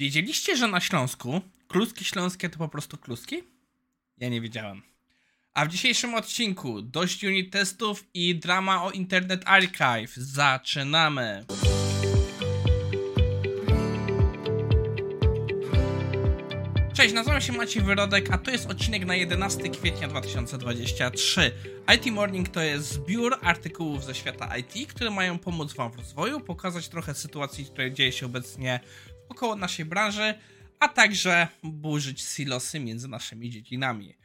Wiedzieliście, że na Śląsku kluski śląskie to po prostu kluski? Ja nie wiedziałem. A w dzisiejszym odcinku dość unit testów i drama o Internet Archive. Zaczynamy! Cześć, nazywam się Maciej Wyrodek, a to jest odcinek na 11 kwietnia 2023. IT Morning to jest zbiór artykułów ze świata IT, które mają pomóc Wam w rozwoju, pokazać trochę sytuacji, które dzieje się obecnie około naszej branży, a także burzyć silosy między naszymi dziedzinami.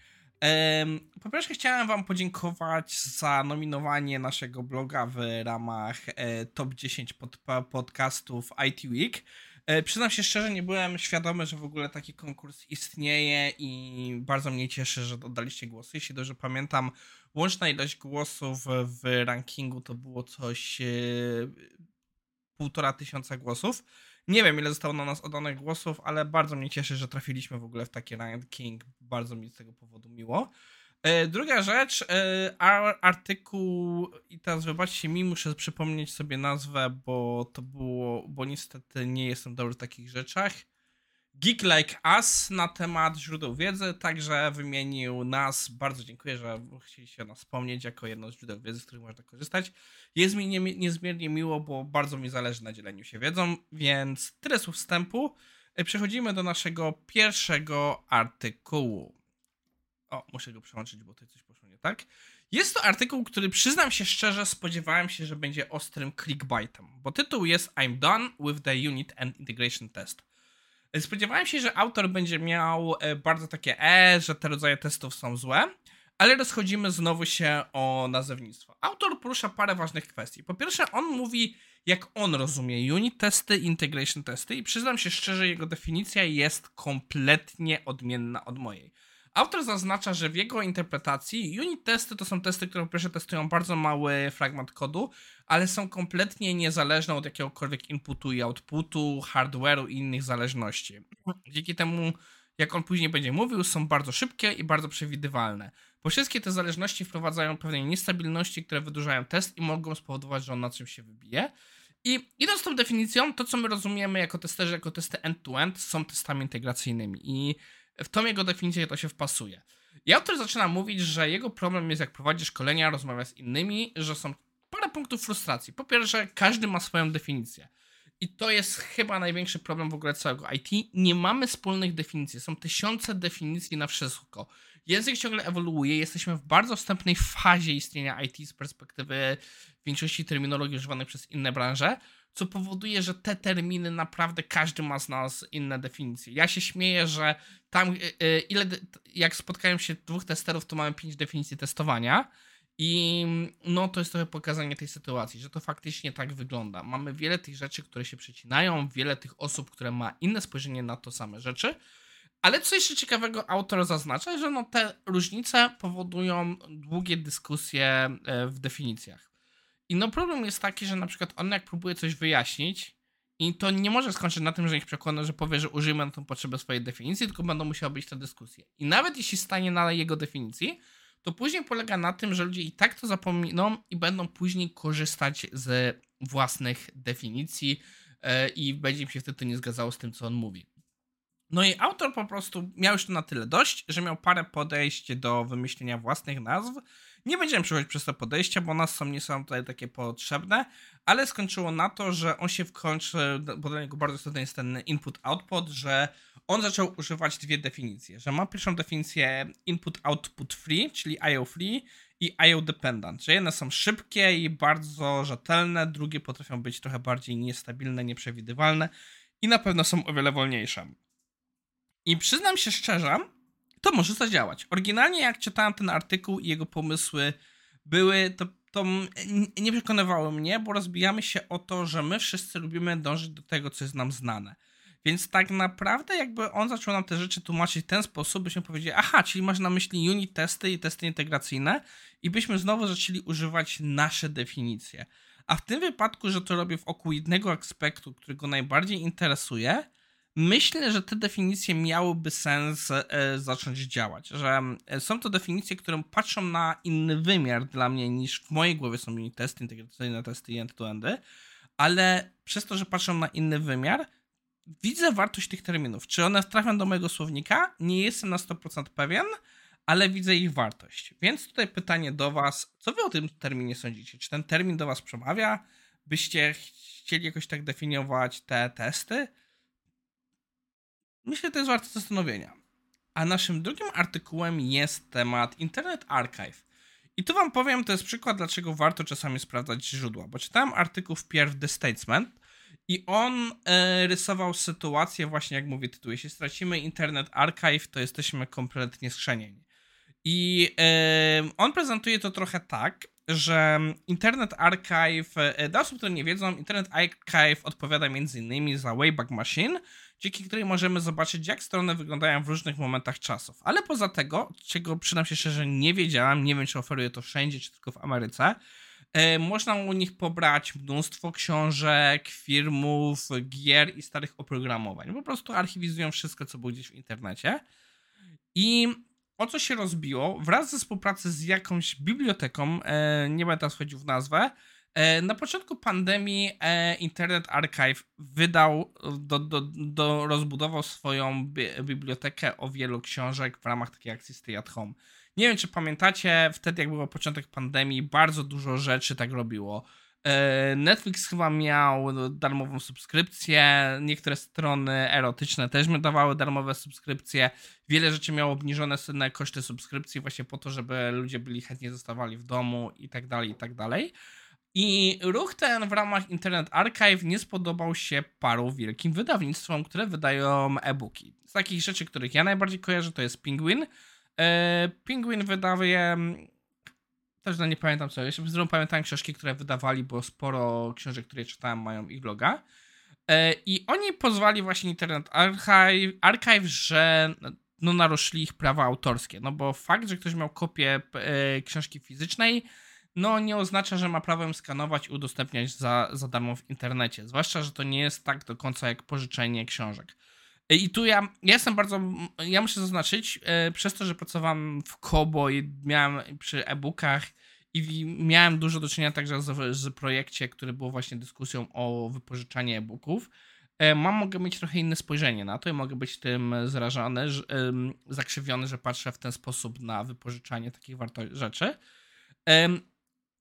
Po pierwsze chciałem wam podziękować za nominowanie naszego bloga w ramach e, top 10 pod, podcastów IT Week. E, przyznam się szczerze, nie byłem świadomy, że w ogóle taki konkurs istnieje i bardzo mnie cieszy, że oddaliście głosy. Jeśli dobrze pamiętam, łączna ilość głosów w rankingu to było coś e, półtora tysiąca głosów. Nie wiem, ile zostało na nas oddanych głosów, ale bardzo mnie cieszy, że trafiliśmy w ogóle w taki ranking. Bardzo mi z tego powodu miło. E, druga rzecz, e, artykuł, i teraz wybaczcie mi, muszę przypomnieć sobie nazwę, bo to było, bo niestety nie jestem dobry w takich rzeczach. Geek Like Us na temat źródeł wiedzy, także wymienił nas. Bardzo dziękuję, że chcieliście nas wspomnieć jako jedno z źródeł wiedzy, z których można korzystać. Jest mi nie, niezmiernie miło, bo bardzo mi zależy na dzieleniu się wiedzą, więc tyle słów wstępu. E, przechodzimy do naszego pierwszego artykułu. O, muszę go przełączyć, bo tutaj coś poszło nie tak. Jest to artykuł, który przyznam się szczerze, spodziewałem się, że będzie ostrym clickbaitem, bo tytuł jest I'm done with the unit and integration test. Spodziewałem się, że autor będzie miał e, bardzo takie e, że te rodzaje testów są złe, ale rozchodzimy znowu się o nazewnictwo. Autor porusza parę ważnych kwestii. Po pierwsze, on mówi, jak on rozumie unit testy, integration testy i przyznam się szczerze, jego definicja jest kompletnie odmienna od mojej. Autor zaznacza, że w jego interpretacji unit testy to są testy, które po pierwsze testują bardzo mały fragment kodu, ale są kompletnie niezależne od jakiegokolwiek inputu i outputu, hardware'u i innych zależności. Dzięki temu, jak on później będzie mówił, są bardzo szybkie i bardzo przewidywalne. Bo wszystkie te zależności wprowadzają pewne niestabilności, które wydłużają test i mogą spowodować, że on na czym się wybije. I idąc tą definicją, to co my rozumiemy jako testerzy, jako testy end-to-end, są testami integracyjnymi. I w tą jego definicję to się wpasuje. I autor zaczyna mówić, że jego problem jest jak prowadzi szkolenia, rozmawia z innymi, że są parę punktów frustracji. Po pierwsze, każdy ma swoją definicję. I to jest chyba największy problem w ogóle całego IT. Nie mamy wspólnych definicji. Są tysiące definicji na wszystko. Język ciągle ewoluuje. Jesteśmy w bardzo wstępnej fazie istnienia IT z perspektywy większości terminologii używanych przez inne branże co powoduje, że te terminy naprawdę każdy ma z nas inne definicje. Ja się śmieję, że tam y, y, ile, jak spotkają się dwóch testerów, to mamy pięć definicji testowania. I no to jest trochę pokazanie tej sytuacji, że to faktycznie tak wygląda. Mamy wiele tych rzeczy, które się przecinają, wiele tych osób, które ma inne spojrzenie na to same rzeczy. Ale co jeszcze ciekawego autor zaznacza, że no te różnice powodują długie dyskusje e, w definicjach. I no problem jest taki, że na przykład on jak próbuje coś wyjaśnić i to nie może skończyć na tym, że ich przekona, że powie, że użyjemy na tą potrzebę swojej definicji, tylko będą musiały być te dyskusje. I nawet jeśli stanie na jego definicji, to później polega na tym, że ludzie i tak to zapominą i będą później korzystać z własnych definicji yy, i będzie im się wtedy to nie zgadzało z tym, co on mówi. No i autor po prostu miał już to na tyle dość, że miał parę podejść do wymyślenia własnych nazw, nie będziemy przechodzić przez to podejście, bo nas są, nie są tutaj takie potrzebne, ale skończyło na to, że on się w końcu, bo dla niego bardzo istotny jest ten input-output, że on zaczął używać dwie definicje, że ma pierwszą definicję input-output free, czyli IO free i IO dependent, że jedne są szybkie i bardzo rzetelne, drugie potrafią być trochę bardziej niestabilne, nieprzewidywalne i na pewno są o wiele wolniejsze. I przyznam się szczerze, to może zadziałać. Oryginalnie jak czytałem ten artykuł i jego pomysły były, to, to nie przekonywało mnie, bo rozbijamy się o to, że my wszyscy lubimy dążyć do tego, co jest nam znane. Więc tak naprawdę jakby on zaczął nam te rzeczy tłumaczyć w ten sposób, byśmy powiedzieli, aha, czyli masz na myśli unit testy i testy integracyjne i byśmy znowu zaczęli używać nasze definicje. A w tym wypadku, że to robię w oku jednego aspektu, który go najbardziej interesuje, Myślę, że te definicje miałyby sens e, zacząć działać, że e, są to definicje, które patrzą na inny wymiar dla mnie niż w mojej głowie są unit testy, integracyjne testy end-to-endy, ale przez to, że patrzą na inny wymiar, widzę wartość tych terminów. Czy one trafią do mojego słownika? Nie jestem na 100% pewien, ale widzę ich wartość. Więc tutaj pytanie do Was, co Wy o tym terminie sądzicie? Czy ten termin do Was przemawia? Byście chcieli jakoś tak definiować te testy? Myślę, że to jest warte zastanowienia. A naszym drugim artykułem jest temat Internet Archive. I tu wam powiem, to jest przykład, dlaczego warto czasami sprawdzać źródła, bo czytałem artykuł wpierw The Statesman i on e, rysował sytuację właśnie, jak mówi tytuł, jeśli stracimy Internet Archive, to jesteśmy kompletnie skrzenieni. I e, on prezentuje to trochę tak, że Internet Archive, e, dla osób, które nie wiedzą, Internet Archive odpowiada m.in. za Wayback Machine, dzięki której możemy zobaczyć, jak strony wyglądają w różnych momentach czasów. Ale poza tego, czego przynajmniej się szczerze nie wiedziałem, nie wiem, czy oferuje to wszędzie, czy tylko w Ameryce, e, można u nich pobrać mnóstwo książek, filmów, gier i starych oprogramowań. Po prostu archiwizują wszystko, co było gdzieś w internecie. I o co się rozbiło? Wraz ze współpracy z jakąś biblioteką, e, nie będę teraz wchodził w nazwę, na początku pandemii e, Internet Archive wydał, do, do, do, rozbudował swoją bi bibliotekę o wielu książek w ramach takiej akcji Stay at Home. Nie wiem, czy pamiętacie, wtedy jak był początek pandemii, bardzo dużo rzeczy tak robiło. E, Netflix chyba miał darmową subskrypcję, niektóre strony erotyczne też mi dawały darmowe subskrypcje. Wiele rzeczy miało obniżone koszty subskrypcji właśnie po to, żeby ludzie byli chętnie zostawali w domu i tak dalej, i tak dalej. I ruch ten w ramach Internet Archive nie spodobał się paru wielkim wydawnictwom, które wydają e-booki. Z takich rzeczy, których ja najbardziej kojarzę, to jest Penguin. E, Penguin wydaje też nie pamiętam co. Jeszcze zresztą pamiętam książki, które wydawali, bo sporo książek, które czytałem, mają ich bloga. E, I oni pozwali właśnie Internet Archive, Archive że no, naruszyli ich prawa autorskie. No bo fakt, że ktoś miał kopię e, książki fizycznej, no nie oznacza, że ma prawo ją skanować i udostępniać za, za darmo w internecie. Zwłaszcza, że to nie jest tak do końca jak pożyczenie książek. I tu ja, ja jestem bardzo, ja muszę zaznaczyć, e, przez to, że pracowałem w Kobo i miałem przy e-bookach i miałem dużo do czynienia także z, z projekcie, który był właśnie dyskusją o wypożyczaniu e-booków, e, mam, mogę mieć trochę inne spojrzenie na to i mogę być tym zrażony, że, zakrzywiony, że patrzę w ten sposób na wypożyczanie takich warto- rzeczy.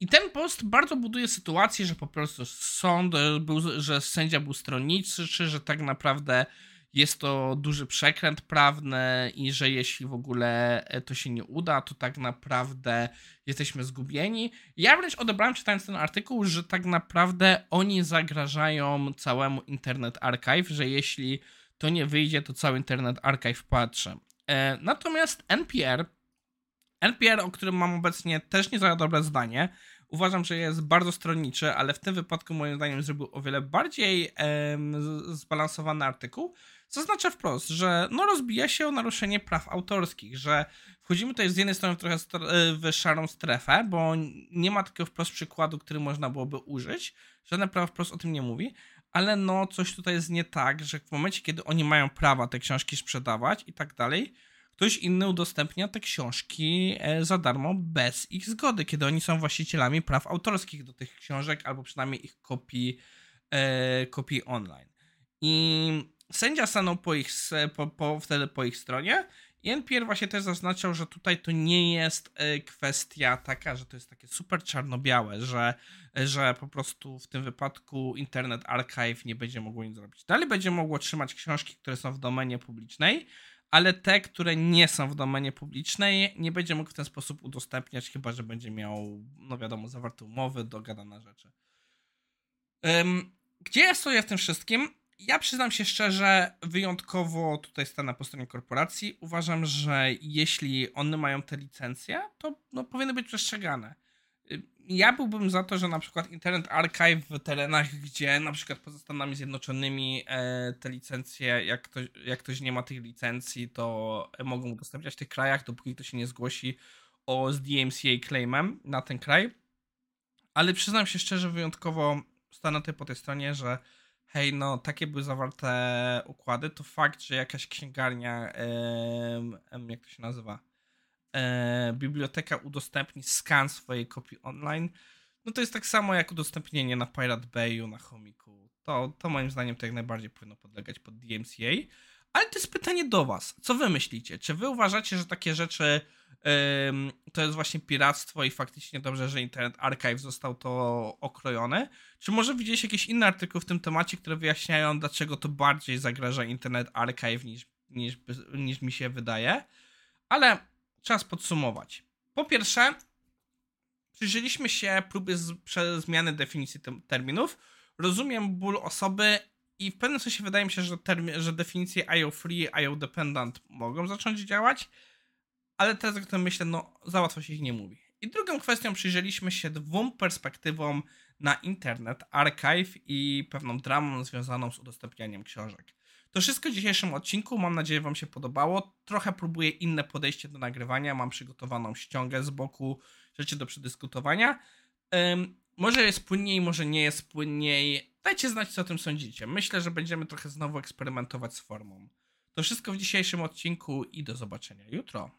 I ten post bardzo buduje sytuację, że po prostu sąd był, że sędzia był stronniczy, czy że tak naprawdę jest to duży przekręt prawny i że jeśli w ogóle e, to się nie uda, to tak naprawdę jesteśmy zgubieni. Ja wręcz odebrałem czytając ten artykuł, że tak naprawdę oni zagrażają całemu Internet Archive, że jeśli to nie wyjdzie, to cały Internet Archive patrzy. E, natomiast NPR, NPR, o którym mam obecnie też nie za dobre zdanie, uważam, że jest bardzo stronniczy, ale w tym wypadku moim zdaniem zrobił o wiele bardziej zbalansowany artykuł, zaznacza wprost, że no rozbija się o naruszenie praw autorskich, że wchodzimy tutaj z jednej strony trochę w szarą strefę, bo nie ma takiego wprost przykładu, który można byłoby użyć, żadne prawo wprost o tym nie mówi, ale no coś tutaj jest nie tak, że w momencie, kiedy oni mają prawa te książki sprzedawać i tak dalej, ktoś inny udostępnia te książki e, za darmo bez ich zgody, kiedy oni są właścicielami praw autorskich do tych książek albo przynajmniej ich kopii, e, kopii online. I sędzia stanął po ich, po, po, wtedy po ich stronie i NPR właśnie też zaznaczał, że tutaj to nie jest e, kwestia taka, że to jest takie super czarno-białe, że, że po prostu w tym wypadku Internet Archive nie będzie mogło nic zrobić. Dalej będzie mogło trzymać książki, które są w domenie publicznej, ale te, które nie są w domenie publicznej, nie będzie mógł w ten sposób udostępniać, chyba że będzie miał, no wiadomo, zawarte umowy, dogadane rzeczy. Gdzie ja stoję w tym wszystkim? Ja przyznam się szczerze, wyjątkowo tutaj stanę po stronie korporacji. Uważam, że jeśli one mają te licencje, to no, powinny być przestrzegane. Ja byłbym za to, że na przykład Internet Archive w terenach, gdzie na przykład poza Stanami Zjednoczonymi e, te licencje, jak, to, jak ktoś nie ma tych licencji, to mogą udostępniać w tych krajach, dopóki to się nie zgłosi o z DMCA claimem na ten kraj. Ale przyznam się szczerze, wyjątkowo stanę tutaj po tej stronie, że hej, no takie były zawarte układy, to fakt, że jakaś księgarnia, em, jak to się nazywa, e, biblioteka udostępni skan swojej kopii online, no to jest tak samo jak udostępnienie na Pirate Bayu, na Chomiku. To, to moim zdaniem to jak najbardziej powinno podlegać pod DMCA. Ale to jest pytanie do was. Co wy myślicie? Czy wy uważacie, że takie rzeczy to jest właśnie piractwo i faktycznie dobrze, że Internet Archive został to okrojony? Czy może widzieliście jakieś inne artykuły w tym temacie, które wyjaśniają, dlaczego to bardziej zagraża Internet Archive niż, niż, niż mi się wydaje? Ale czas podsumować. Po pierwsze, przyjrzeliśmy się próbie z, zmiany definicji terminów. Rozumiem ból osoby i w pewnym sensie wydaje mi się, że, że definicje IO free, IO dependent mogą zacząć działać, ale teraz jak to myślę, no za łatwo się ich nie mówi. I drugą kwestią przyjrzeliśmy się dwóm perspektywom na internet, archive i pewną dramą związaną z udostępnianiem książek. To wszystko w dzisiejszym odcinku. Mam nadzieję, Wam się podobało. Trochę próbuję inne podejście do nagrywania. Mam przygotowaną ściągę z boku, rzeczy do przedyskutowania. Um, może jest płynniej, może nie jest płynniej. Dajcie znać, co o tym sądzicie. Myślę, że będziemy trochę znowu eksperymentować z formą. To wszystko w dzisiejszym odcinku i do zobaczenia jutro.